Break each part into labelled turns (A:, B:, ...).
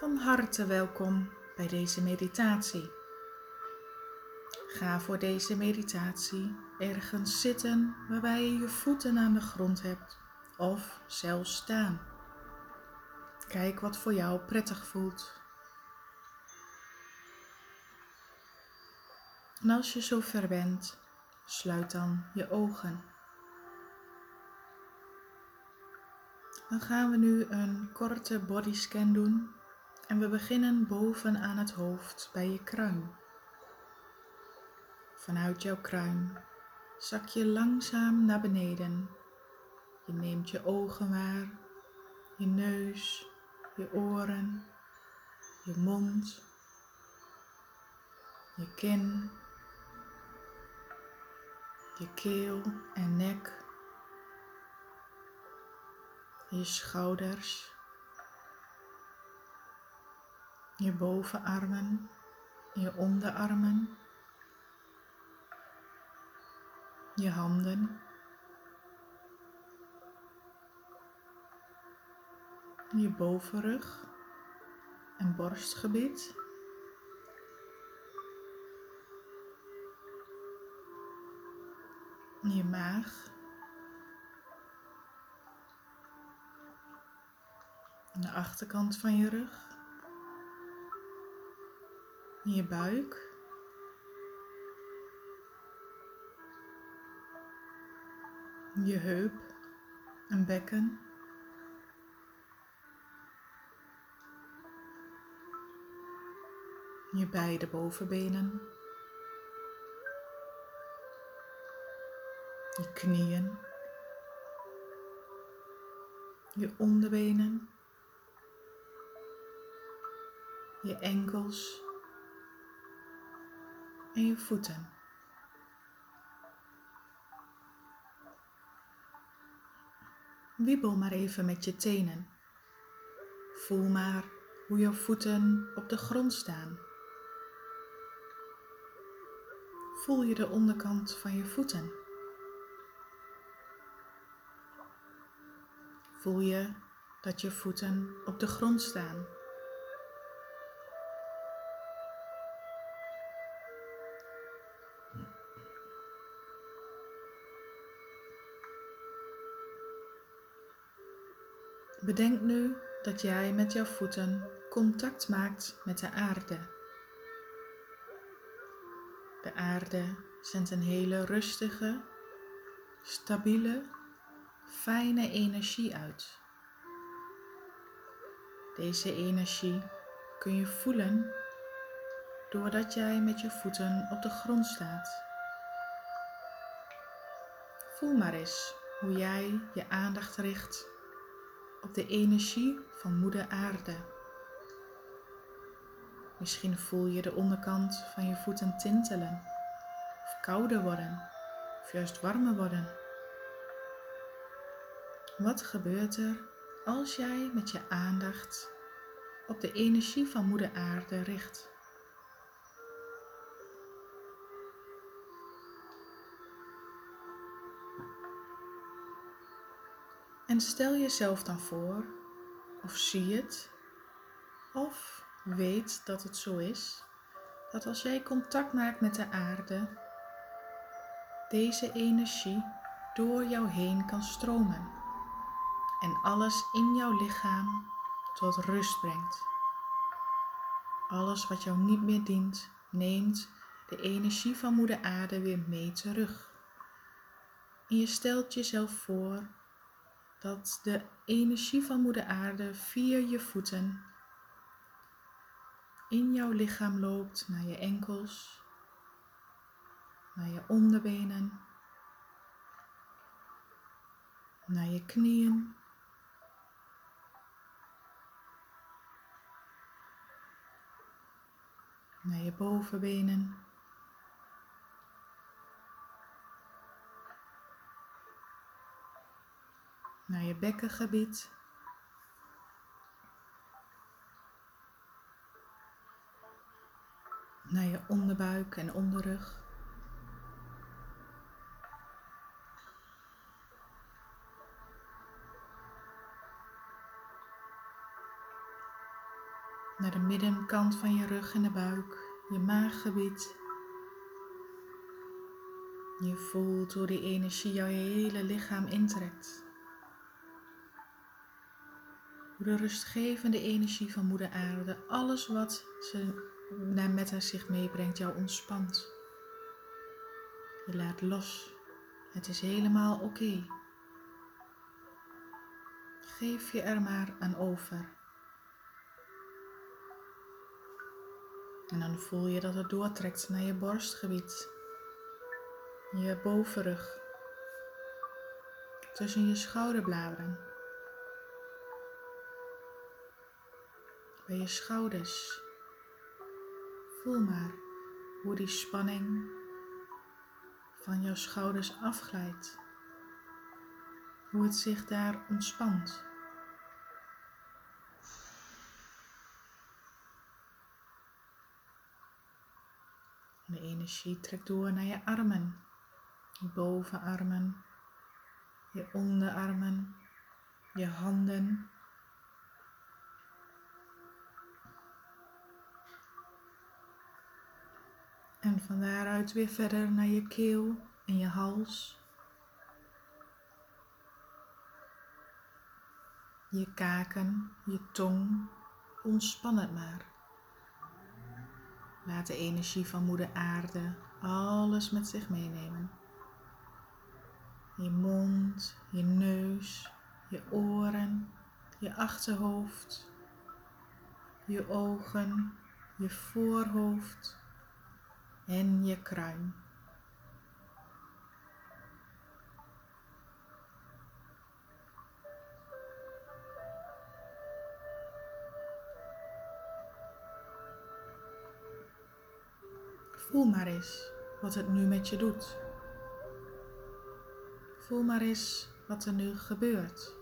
A: Van harte welkom bij deze meditatie. Ga voor deze meditatie ergens zitten waarbij je je voeten aan de grond hebt of zelfs staan. Kijk wat voor jou prettig voelt. En als je zover bent, sluit dan je ogen. Dan gaan we nu een korte bodyscan doen en we beginnen boven aan het hoofd bij je kruin. Vanuit jouw kruin zak je langzaam naar beneden. Je neemt je ogen waar, je neus, je oren, je mond, je kin, je keel en nek, je schouders, je bovenarmen, je onderarmen, je handen, je bovenrug en borstgebied. Je maag. de achterkant van je rug. Je buik. Je heup en bekken. Je beide bovenbenen. Je knieën. Je onderbenen. Je enkels. En je voeten. Wiebel maar even met je tenen. Voel maar hoe jouw voeten op de grond staan. Voel je de onderkant van je voeten. Voel je dat je voeten op de grond staan. Bedenk nu dat jij met jouw voeten contact maakt met de aarde. De aarde zendt een hele rustige, stabiele, fijne energie uit. Deze energie kun je voelen doordat jij met je voeten op de grond staat. Voel maar eens hoe jij je aandacht richt op de energie van Moeder Aarde. Misschien voel je de onderkant van je voeten tintelen, of kouder worden, of juist warmer worden. Wat gebeurt er als jij met je aandacht op de energie van Moeder Aarde richt? En stel jezelf dan voor, of zie het, of weet dat het zo is, dat als jij contact maakt met de aarde, deze energie door jou heen kan stromen en alles in jouw lichaam tot rust brengt. Alles wat jou niet meer dient, neemt de energie van Moeder Aarde weer mee terug. En je stelt jezelf voor dat de energie van Moeder Aarde via je voeten in jouw lichaam loopt naar je enkels, naar je onderbenen, naar je knieën. Naar je bovenbenen. Je bekkengebied. Naar je onderbuik en onderrug. naar de middenkant van je rug en de buik, je maaggebied. Je voelt hoe die energie jouw hele lichaam intrekt. De rustgevende energie van Moeder Aarde, alles wat ze met haar zich meebrengt, jou ontspant. Je laat los. Het is helemaal oké. Geef je er maar aan over. En dan voel je dat het doortrekt naar je borstgebied, je bovenrug, tussen je schouderbladeren, bij je schouders. Voel maar hoe die spanning van jouw schouders afglijdt, hoe het zich daar ontspant. De energie trekt door naar je armen, je bovenarmen, je onderarmen, je handen. En van daaruit weer verder naar je keel en je hals. Je kaken, je tong, ontspan het maar. Laat de energie van Moeder Aarde alles met zich meenemen. Je mond, je neus, je oren, je achterhoofd, je ogen, je voorhoofd en je kruin. Voel maar eens wat het nu met je doet. Voel maar eens wat er nu gebeurt.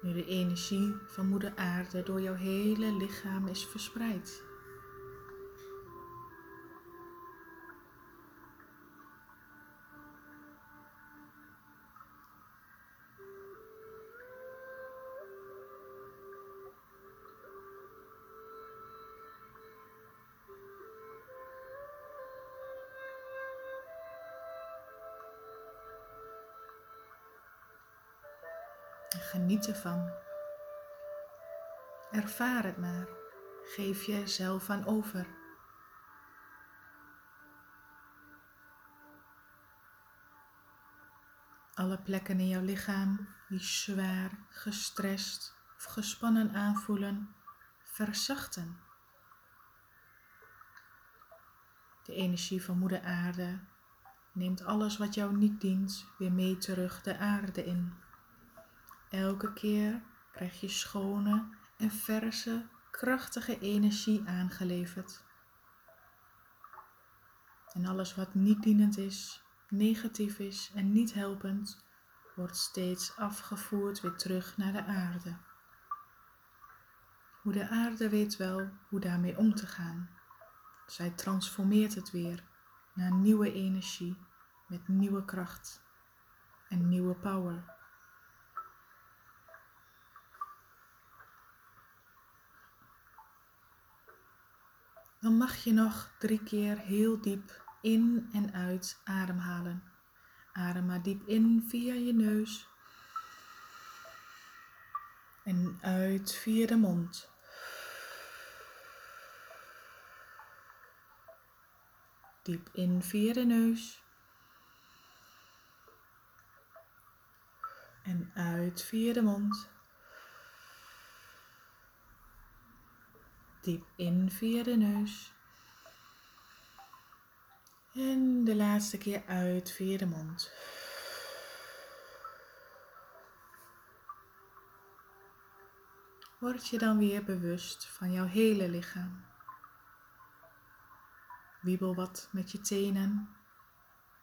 A: Nu de energie van Moeder Aarde door jouw hele lichaam is verspreid. Geniet ervan. Ervaar het maar. Geef jezelf aan over. Alle plekken in jouw lichaam die zwaar, gestrest of gespannen aanvoelen, verzachten. De energie van Moeder Aarde neemt alles wat jou niet dient weer mee terug de aarde in. Elke keer krijg je schone en verse, krachtige energie aangeleverd. En alles wat niet dienend is, negatief is en niet helpend, wordt steeds afgevoerd weer terug naar de aarde. Hoe de aarde weet wel hoe daarmee om te gaan. Zij transformeert het weer naar nieuwe energie met nieuwe kracht en nieuwe power. Dan mag je nog drie keer heel diep in en uit ademhalen. Adem maar diep in via je neus. En uit via de mond. Diep in via de neus. En uit via de mond. Diep in via de neus. En de laatste keer uit via de mond. Word je dan weer bewust van jouw hele lichaam. Wiebel wat met je tenen.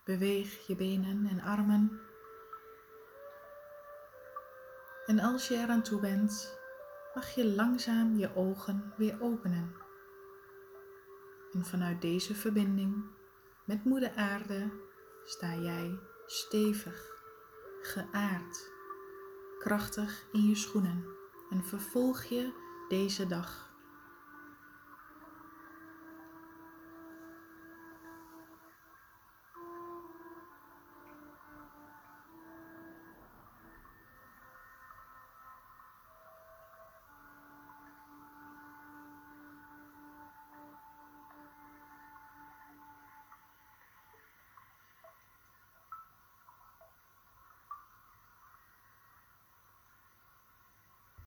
A: Beweeg je benen en armen. En als je eraan toe bent, mag je langzaam je ogen weer openen. En vanuit deze verbinding met Moeder Aarde sta jij stevig, geaard, krachtig in je schoenen en vervolg je deze dag